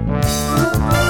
oh